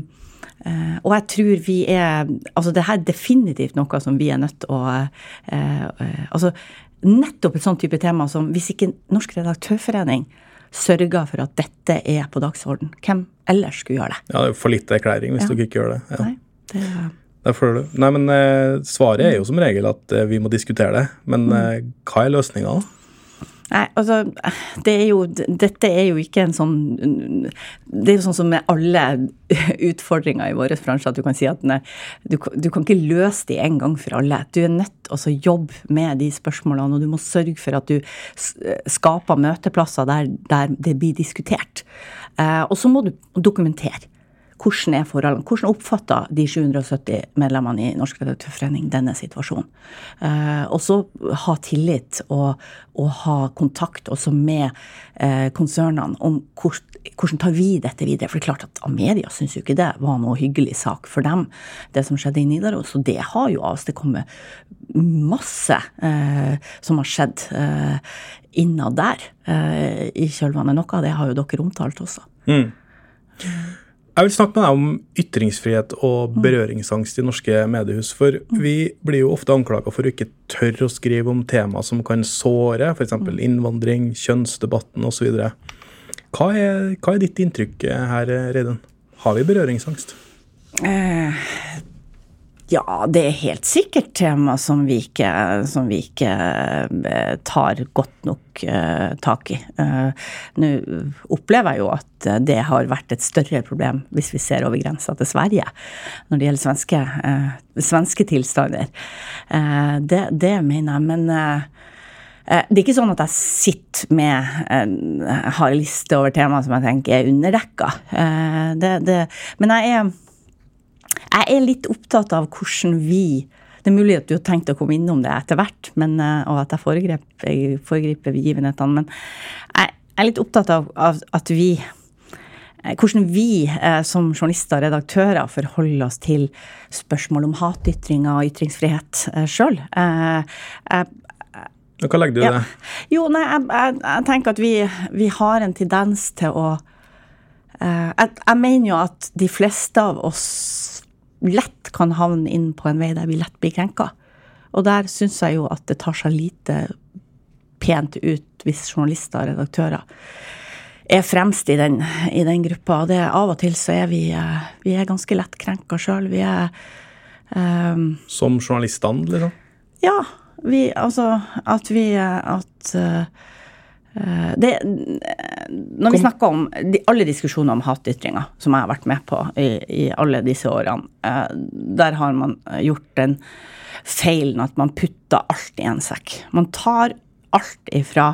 Eh, og jeg tror vi er Altså, det her er definitivt noe som vi er nødt til å eh, eh, Altså, nettopp et sånt type tema som Hvis ikke Norsk Redaktørforening sørger for at dette er på dagsorden, hvem ellers skulle gjøre det? Ja, det er for litt erklæring hvis Ja. dere ikke gjør det. Ja. Nei, det er... du. Nei, men eh, Svaret er jo som regel at eh, vi må diskutere det. Men eh, hva er løsninga, da? Nei, altså, det er jo, dette er jo ikke en sånn Det er jo sånn som med alle utfordringer i vår bransje, at du kan si at nei, du, du kan ikke løse de en gang for alle. Du er nødt til å jobbe med de spørsmålene, og du må sørge for at du skaper møteplasser der, der det blir diskutert. Eh, og så må du dokumentere. Hvordan er forholdene? Hvordan oppfatter de 770 medlemmene i Norsk Redaktørforening denne situasjonen? Eh, og så ha tillit og, og ha kontakt også med eh, konsernene om hvor, hvordan tar vi dette videre. For det er klart at Amedia syns jo ikke det var noe hyggelig sak for dem, det som skjedde i Nidaros. Og det har jo avstedkommet masse eh, som har skjedd eh, innad der eh, i kjølvannet. Noe av det har jo dere omtalt også. Jeg vil snakke med deg om ytringsfrihet og berøringsangst i norske mediehus. For vi blir jo ofte anklaga for å ikke tørre å skrive om tema som kan såre, f.eks. innvandring, kjønnsdebatten osv. Hva, er- hva er ditt inntrykk her, Reidun? Har vi berøringsangst? Ja, det er helt sikkert tema som vi ikke, som vi ikke eh, tar godt nok eh, tak i. Eh, Nå opplever jeg jo at det har vært et større problem hvis vi ser over grensa til Sverige, når det gjelder svenske, eh, svenske tilstander. Det, det mener jeg, men det er ikke sånn at jeg sitter med har en liste over tema som jeg tenker er underdekka. Det, det, men jeg er jeg er litt opptatt av hvordan vi Det er mulig at du har tenkt å komme innom det etter hvert, men, eh, og at jeg foregriper, jeg foregriper begivenhetene, men jeg er litt opptatt av, av at vi eh, hvordan vi eh, som journalister og redaktører forholder oss til spørsmål om hatytringer og ytringsfrihet eh, sjøl. Eh, Hva legger du i ja. det? Jo, nei, jeg, jeg, jeg tenker at vi, vi har en tendens til å jeg, jeg mener jo at de fleste av oss lett kan havne inn på en vei der vi lett blir krenka. Og der syns jeg jo at det tar seg lite pent ut hvis journalister og redaktører er fremst i den, i den gruppa. Og det, av og til så er vi, eh, vi er ganske lett krenka sjøl. Vi er um, Som journaliststand, liksom? ja, vi Altså at vi At eh, eh, det, når vi snakker om de, alle diskusjoner om hatytringer, som jeg har vært med på i, i alle disse årene, eh, der har man eh, gjort den feilen at man putter alt i en sekk. Man tar alt ifra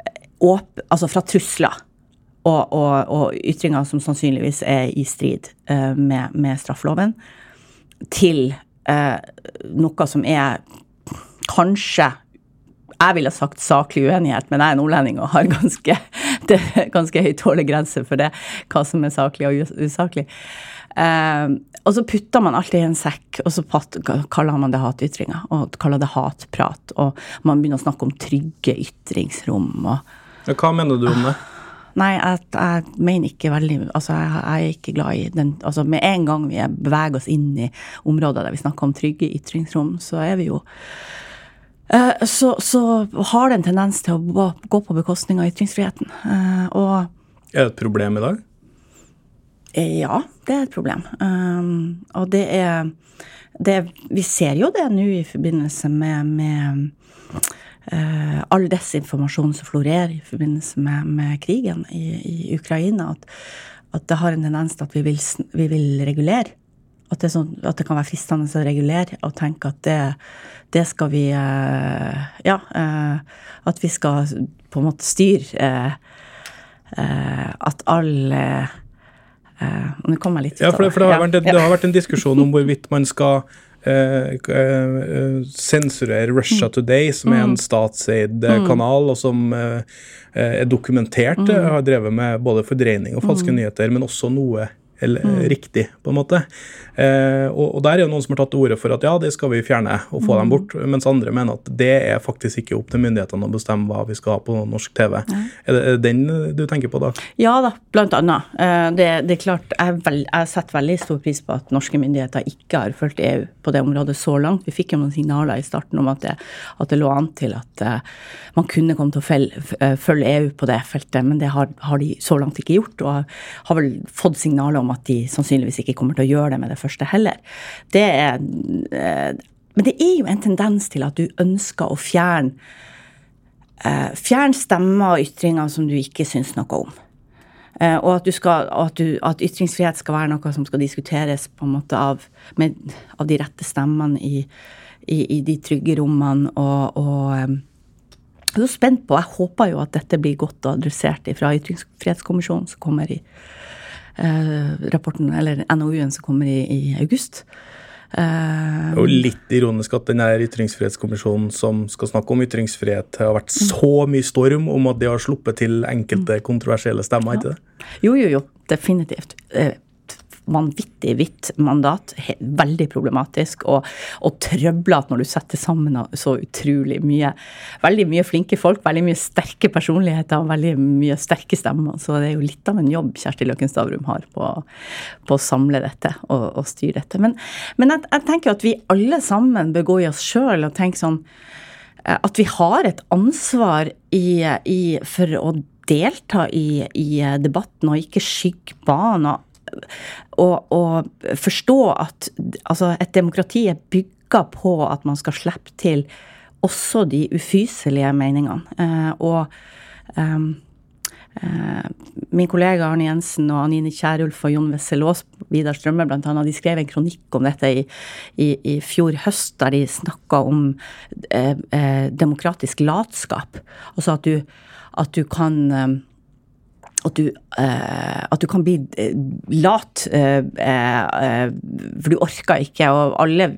eh, åp, altså fra trusler og, og, og ytringer som sannsynligvis er i strid eh, med, med straffeloven, til eh, noe som er kanskje jeg ville sagt saklig uenighet, men jeg er nordlending og har ganske, det ganske høy tålegrense for det, hva som er saklig og usaklig. Uh, og så putter man alt i en sekk, og så kaller man det hatytringer, og kaller det hatprat, og man begynner å snakke om trygge ytringsrom. og hva mener du om det? Nei, jeg, jeg mener ikke veldig Altså, jeg, jeg er ikke glad i den Altså, med en gang vi beveger oss inn i områder der vi snakker om trygge ytringsrom, så er vi jo så, så har det en tendens til å gå- gå på bekostning av ytringsfriheten. Eh, og Er det et problem i dag? Eh, Ja, det er et problem. Um, og det er, det Vi ser jo det nå i forbindelse med, med Uh, all desinformasjon som florerer i forbindelse med, med krigen i, i Ukraina. At, at det har en tendens til at vi vil, vi vil regulere. At det, sånn, at det kan være fristende å regulere og tenke at det, det skal vi eh, Ja. eh, at vi skal på en måte styre eh, eh, At alle eh, Nå kom jeg litt ut Ja, for det, for det, har, vært, det, har vært en diskusjon om hvorvidt man skal sensurere Russia Today, som er en statseid eh, kanal, og som er dokumentert, har drevet med både fordreining og falske nyheter, men også noe eller riktig, på en måte. Eh, og, og der er jo noen som har tatt til orde for at ja, det skal vi fjerne og få dem bort, mens andre mener at det er faktisk ikke opp til myndighetene å bestemme hva vi skal ha på norsk TV. Er det, er det den du tenker på da? Ja da, blant annet. Eh, Det, det er klart, jeg, vel, jeg setter veldig stor pris på at norske myndigheter ikke har fulgt EU på det området så langt. Vi fikk jo noen signaler i starten om at det, at det lå an til at eh, man kunne komme til å eh, følge EU på det feltet, men det har, har de så langt ikke gjort. Og har vel fått signaler om at de sannsynligvis ikke kommer til å gjøre det med det første heller. Det er, eh, men det er jo en tendens til at du ønsker å fjerne eh, Fjern stemmer og ytringer som du ikke syns noe om. Eh, og at, skal, at, du, at ytringsfrihet skal være noe som skal diskuteres på en måte av, med, av de rette stemmene i, i, i de trygge rommene. Og, og jeg er så spent på, jeg håper jo at dette blir godt adressert fra Ytringsfrihetskommisjonen som kommer i rapporten, eller NOU-en som kommer i, i august. Eh, Det er jo litt ironisk at den her ytringsfrihetskommisjonen som skal snakke om ytringsfrihet, har vært så mye storm om at de har sluppet til enkelte kontroversielle stemmer, ikke det? Jo, jo, jo. Definitivt. Vanvittig hvitt mandat. Veldig problematisk. Og, og trøblete når du setter sammen så utrolig mye. Veldig mye flinke folk, veldig mye sterke personligheter veldig mye sterke stemmer. Så det er jo litt av en jobb Kjersti Løkken Stavrum har på, på å samle dette og, og styre dette. Men, men jeg, jeg tenker at vi alle sammen bør gå i oss sjøl og tenke sånn eh, at vi har et ansvar i, i, for å delta i, i debatten og ikke skygge banen. Og, å forstå at altså, et demokrati er bygga på at man skal slippe til også de ufyselige meningene. Eh, og eh, min kollega Arne Jensen og Anine Kierulf og Jon Wessel Aas, Vidar Strømme blant annet, de skrev en kronikk om dette i, i, i fjor høst, der de snakka om eh, eh, demokratisk latskap. Altså at du, at du kan at du, eh, at du kan bli eh, lat, eh, eh, for du orker ikke, og alle,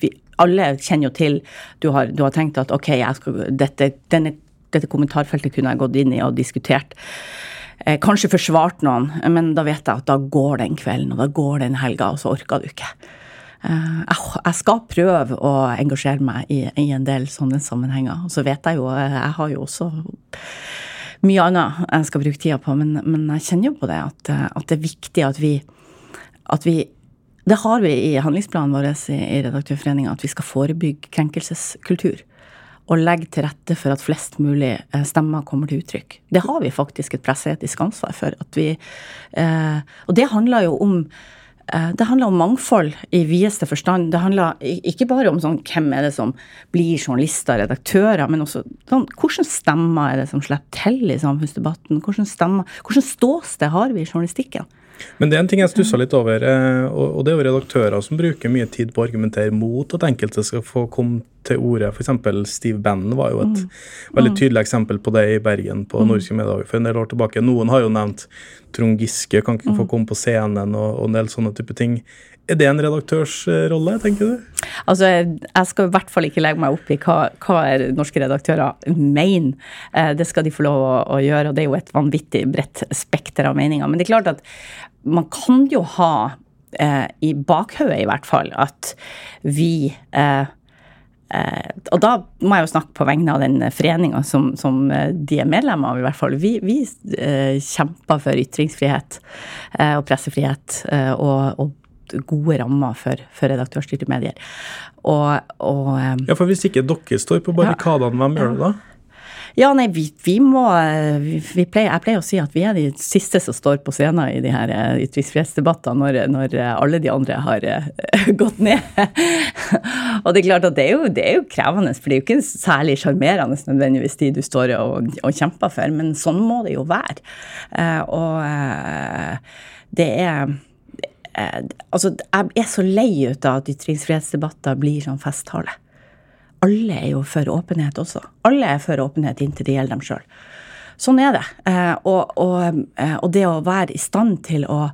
vi, alle kjenner jo til du har, du har tenkt at ok, skal, dette, denne, dette kommentarfeltet kunne jeg gått inn i og diskutert. Eh, kanskje forsvart noen, men da vet jeg at da går den kvelden, og da går den helga, og så orker du ikke. Eh, jeg skal prøve å engasjere meg i, i en del sånne sammenhenger. Og så vet jeg jo, eh, jeg har jo også mye annet jeg skal bruke tida på, men, men jeg kjenner jo på det at, at det er viktig at vi, at vi Det har vi i handlingsplanen vår i, Redaktørforeninga, at vi skal forebygge krenkelseskultur. Og legge til rette for at flest mulig eh, stemmer kommer til uttrykk. Det har vi faktisk et presseetisk ansvar for. At vi, eh, og det handler jo om det handler om mangfold i videste forstand. Det handler ikke bare om sånn, hvem er det som blir journalister, redaktører, men også sånn, hvilke stemmer er det som slipper til i samfunnsdebatten? Hvilke stemmer, hvordan ståsted har vi i journalistikken? Men det er en ting jeg stussa litt over, eh, og det er jo redaktører som bruker mye tid på å argumentere mot at enkelte skal få komme til orde. F.eks. Steve Bannon var jo et veldig tydelig eksempel på det i Bergen på Nordiske Mediedager for en del år tilbake. Noen har jo nevnt Trond Giske kan ikke få komme på scenen og, og en del sånne type ting. Er det en redaktørsrolle, tenker du? Altså, jeg skal i hvert fall ikke legge meg opp i hva, hva er norske redaktører mener. Eh, Det skal de få lov å, å gjøre, og det er jo et vanvittig bredt spekter av meninger. Men det er klart at man kan jo ha eh, i bakhodet i hvert fall at vi eh, Eh, og da må jeg jo snakke på vegne av den foreninga som, som eh, de er medlemmer av, i hvert fall. Vi, vi eh, kjemper for ytringsfrihet eh, og pressefrihet eh, og, og gode rammer for, for redaktørstyrte medier. Og, og eh, Ja, for Hvis ikke dere står på barrikadene, hvem gjør det da? Ja, nei, vi, vi må eh, vi, pleier, Jeg pleier å si at vi er de siste som står på scenen i de her eh, ytringsfrihetsdebattene når, når eh, alle de andre har eh, gått ned. og det er klart at det er, jo, det er jo krevende, for det er jo ikke særlig sjarmerende nødvendigvis de du står og, og kjemper for, men sånn må det jo være. Eh, og eh, det er eh, Altså, jeg er så lei ut av at ytringsfrihetsdebatter blir sånn festtale alle er jo for åpenhet også. Alle er for åpenhet inntil det gjelder dem sjøl. Sånn er det. Eh, og, og, eh, og, det å være i stand til å,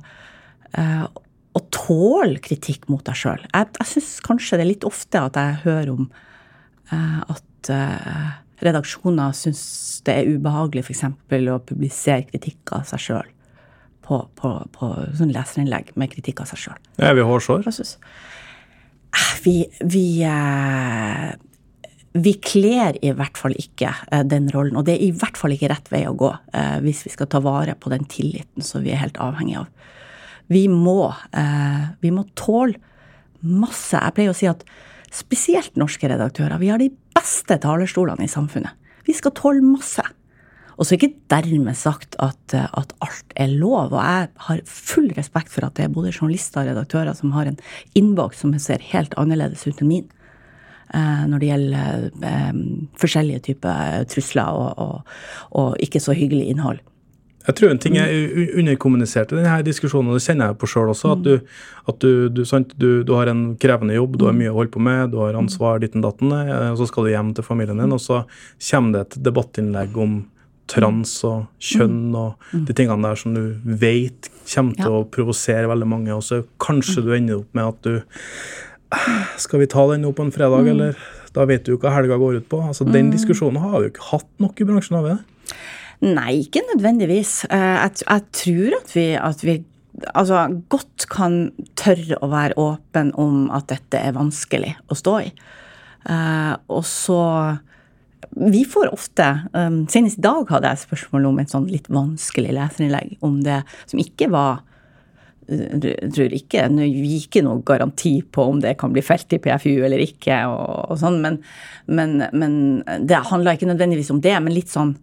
eh, å tåle kritikk mot deg sjøl. Jeg, jeg syns kanskje det er litt ofte at jeg hører om at redaksjoner syns det er ubehagelig f.eks. å publisere kritikk av seg sjøl. på, på, på sånn leserinnlegg med kritikk av seg sjøl. Er vi hårsår? Vi, vi, eh, vi kler i hvert fall ikke eh, den rollen, og det er i hvert fall ikke rett vei å gå eh, hvis vi skal ta vare på den tilliten som vi er helt avhengig av. Vi må, eh, vi må tåle masse. Jeg pleier å si at spesielt norske redaktører, vi har de beste talerstolene i samfunnet. Vi skal tåle masse. Og så er ikke dermed sagt at, at, alt er lov. Og jeg har full respekt for at det er både journalister og redaktører som har en innboks som ser helt annerledes ut enn min. Eh, når det gjelder eh, forskjellige typer trusler og, og, og, ikke så hyggelig innhold. Jeg tror en ting er underkommunisert i denne diskusjonen, og det kjenner jeg på sjøl også. At, du, at du, du, du, du, har en krevende jobb, du har mye å holde på med, du har ansvar ditten datten, og så skal du hjem til familien din, og så kommer det et debattinnlegg om trans og kjønn mm. og mm. de tingene der som du vet kommer til å provosere veldig mange, og så kanskje mm. du ender opp med at du Skal vi ta den nå på en fredag, eller? Da vet du jo hva helga går ut på. Altså, Den diskusjonen har vi jo ikke hatt nok i bransjen, har vi det? Nei, ikke nødvendigvis. Eh, jeg, jeg tror at vi, at vi altså, godt kan tørre å være åpen om at dette er vanskelig å stå i. Uh, og så vi får ofte um, Senest i dag hadde jeg spørsmål om et sånn litt vanskelig leserinnlegg om det som ikke var tror ikke Nå gir ikke noe garanti på om det kan bli felt i PFU eller ikke, og, og sånn, men, men, men, det handla ikke nødvendigvis om det, men litt sånn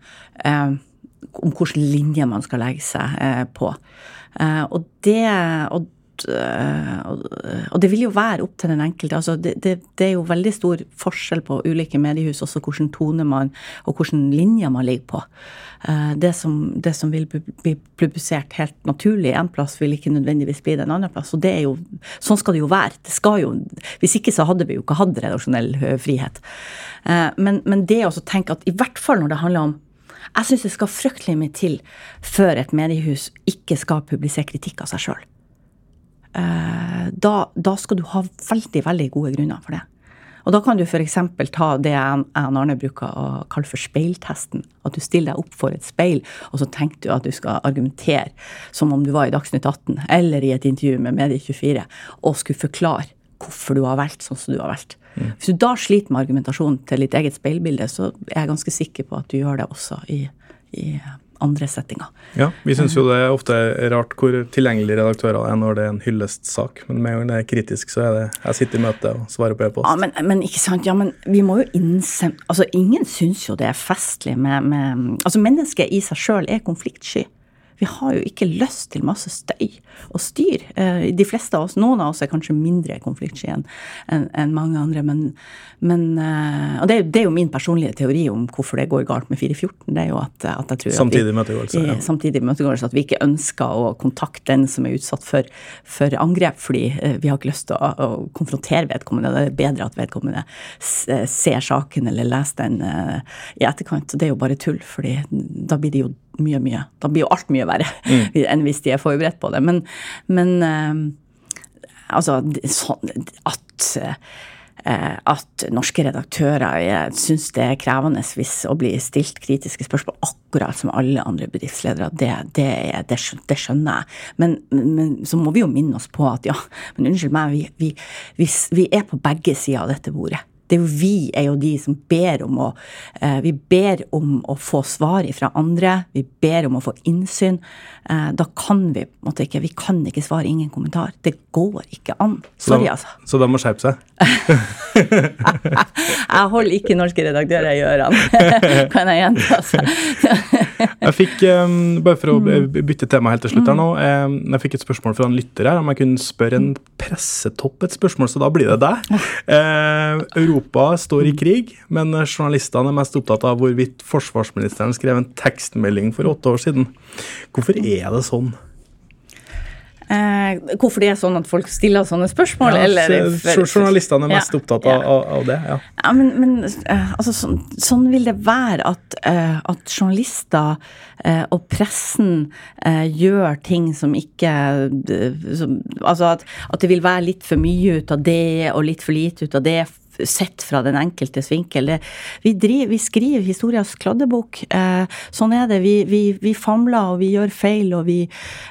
eh, om hvilken linje man skal legge seg eh, på. Eh, og det og Eh, og det vil jo være opp til den enkelte. altså det, det, det, er jo veldig stor forskjell på ulike mediehus, også hvilken tone man og hvilken linje man ligger på. Eh, det som, det som vil bli publisert helt naturlig en plass, vil ikke nødvendigvis bli det en annen plass. og det er jo, Sånn skal det jo være. Det skal jo, hvis ikke så hadde vi jo ikke hatt redaksjonell eh, frihet. Men, men det å tenke at i hvert fall når det handler om jeg syns det skal fryktelig mye til før et mediehus ikke skal publisere kritikk av seg sjøl. Eh, da, da, skal du ha veldig, veldig gode grunner for det. Og da kan du f.eks. ta det jeg og Arne bruker å kalle for speiltesten. At du stiller deg opp for et speil, og så tenker du at du skal argumentere som om du var i Dagsnytt 18 eller i et intervju med Medie24 og skulle forklare hvorfor du har valgt sånn som du har valgt. Mm. Hvis du da sliter med argumentasjonen til ditt eget speilbilde, så er jeg ganske sikker på at du gjør det også i, i andre settinger. Ja, Vi syns jo det er ofte rart hvor tilgjengelige redaktører er når det er en hyllestsak, men med en gang det er kritisk, så er det jeg sitter i møte og svarer på e-post. Ja, men, men, ikke sant, ja, men vi må jo innse Altså, ingen syns jo det er festlig med, med Altså, mennesket i seg sjøl er konfliktsky. Vi har jo ikke lyst til masse støy og styr. Eh, de fleste av oss, Noen av oss er kanskje mindre konfliktsky enn en mange andre, men, men eh, Og det, det, er jo min personlige teori om hvorfor det går galt med 414. det er jo at, at jeg tror Samtidig møtegåelse. Ja. Samtidig møtegåelse, At vi ikke ønsker å kontakte den som er utsatt for, for angrep, fordi eh, vi har ikke lyst til å, å, konfrontere vedkommende. Det er bedre at vedkommende ser saken eller leser den i etterkant. Det er jo bare tull, fordi da blir det jo mye, mye Da blir jo alt mye verre mm. enn hvis de er forberedt på det. Men, men uh, altså sånn at uh, at norske redaktører syns det er krevende hvis å bli stilt kritiske spørsmål, akkurat som alle andre bedriftsledere. Det, det, det, det skjønner jeg. Men, men, så må vi jo minne oss på at ja, men unnskyld meg, vi, vi, vi, vi er på begge sider av dette bordet det er jo vi er jo de som ber om å eh, Vi ber om å få svar fra andre. Vi ber om å få innsyn. Eh, da kan vi på en måte ikke Vi kan ikke svare ingen kommentar. Det går ikke an. Sorry, altså. Så de må skjerpe seg? jeg holder ikke norske redaktører i ørene, kan jeg gjenta. jeg fikk, um, bare for å bytte tema helt til slutt her nå, um, jeg fikk et spørsmål fra en lytter her om jeg kunne spørre en pressetopp et spørsmål, så da blir det deg. Uh, Europa står i krig, men journalistene er mest opptatt av hvorvidt forsvarsministeren skrev en tekstmelding for åtte år siden. Hvorfor er det sånn? Eh, hvorfor det er sånn at folk stiller sånne spørsmål? Ja, eller, for, journalistene er mest ja, opptatt av, ja. av, det. Ja, ja men, men uh, altså, sånn, sånn, vil det være at, uh, at journalister uh, og pressen gjør ting som ikke som, Altså at, at, det vil være litt for mye ut av det og litt for lite ut av det sett fra den enkeltes vinkel. Vi, driver, vi, skriver historias kladdebok. Eh, sånn er det. Vi, vi, vi, famler, og vi gjør feil, og, vi,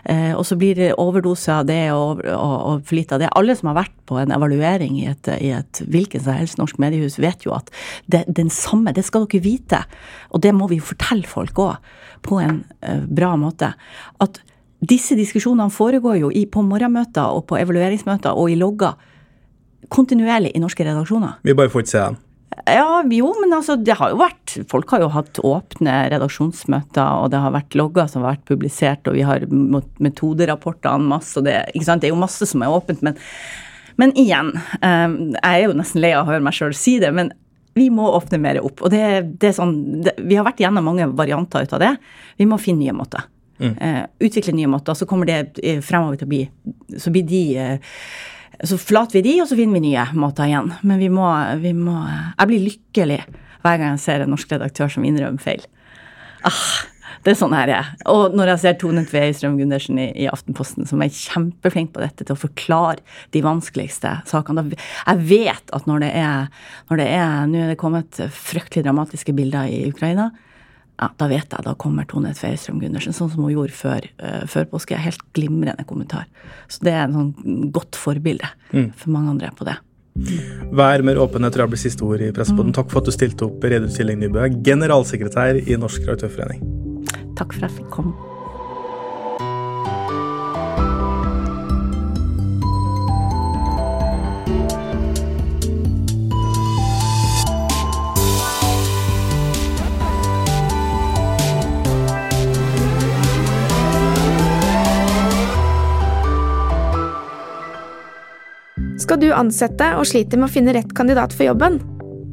eh, og så blir det overdose av det og, og, og for lite av det. Alle som har vært på en evaluering i et, i et hvilken som helst norsk mediehus, vet jo at det, den samme, det skal dere vite. Og det må vi jo fortelle folk òg, på en eh, bra måte. At disse diskusjonene foregår jo i, på morgenmøter og på evalueringsmøter og i logger kontinuerlig i norske redaksjoner. Vi bare får ikke se den. Ja, jo, men altså, det har jo vært Folk har jo hatt åpne redaksjonsmøter, og det har vært logger som har vært publisert, og vi har metoderapporter en masse, og det, ikke sant? det er jo masse som er åpent, men, men igjen, um, jeg er jo nesten lei av å høre meg sjøl si det, men vi må åpne mer opp. Og det, det er sånn, det, vi har vært gjennom mange varianter ut av det. Vi må finne nye måter. Mm. Uh, utvikle nye måter. Så kommer det fremover til å bli Så blir de uh, så flater vi de, og så finner vi nye måter igjen. Men vi må, vi må Jeg blir lykkelig hver gang jeg ser en norsk redaktør som innrømmer feil. Ah, det er sånn her jeg Og når jeg ser Tone Tvei Strøm Gundersen i, i, Aftenposten, som er kjempeflink på dette, til å forklare de vanskeligste sakene Jeg vet at når det er Nå er det kommet fryktelig dramatiske bilder i Ukraina ja, da vet jeg, da kommer Tone Tveistrøm Gundersen, sånn som hun gjorde før, uh, før påske. Helt glimrende kommentar. Så det er en sånn godt forbilde mm. for mange andre på det. Vær mer åpenhet tror jeg blir siste ord i Pressepodden. Mm. Takk for at du stilte opp, Reidun Killing Nybø, generalsekretær i Norsk Redaktørforening. Takk for at jeg fikk komme. Skal du ansette og sliter med å finne rett kandidat for jobben?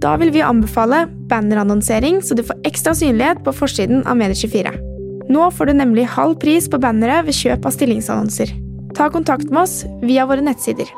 Da vil vi anbefale bannerannonsering, så du får ekstra synlighet på forsiden av Medie24. Nå får du nemlig halv pris på bannere ved kjøp av stillingsannonser. Ta kontakt med oss via våre nettsider.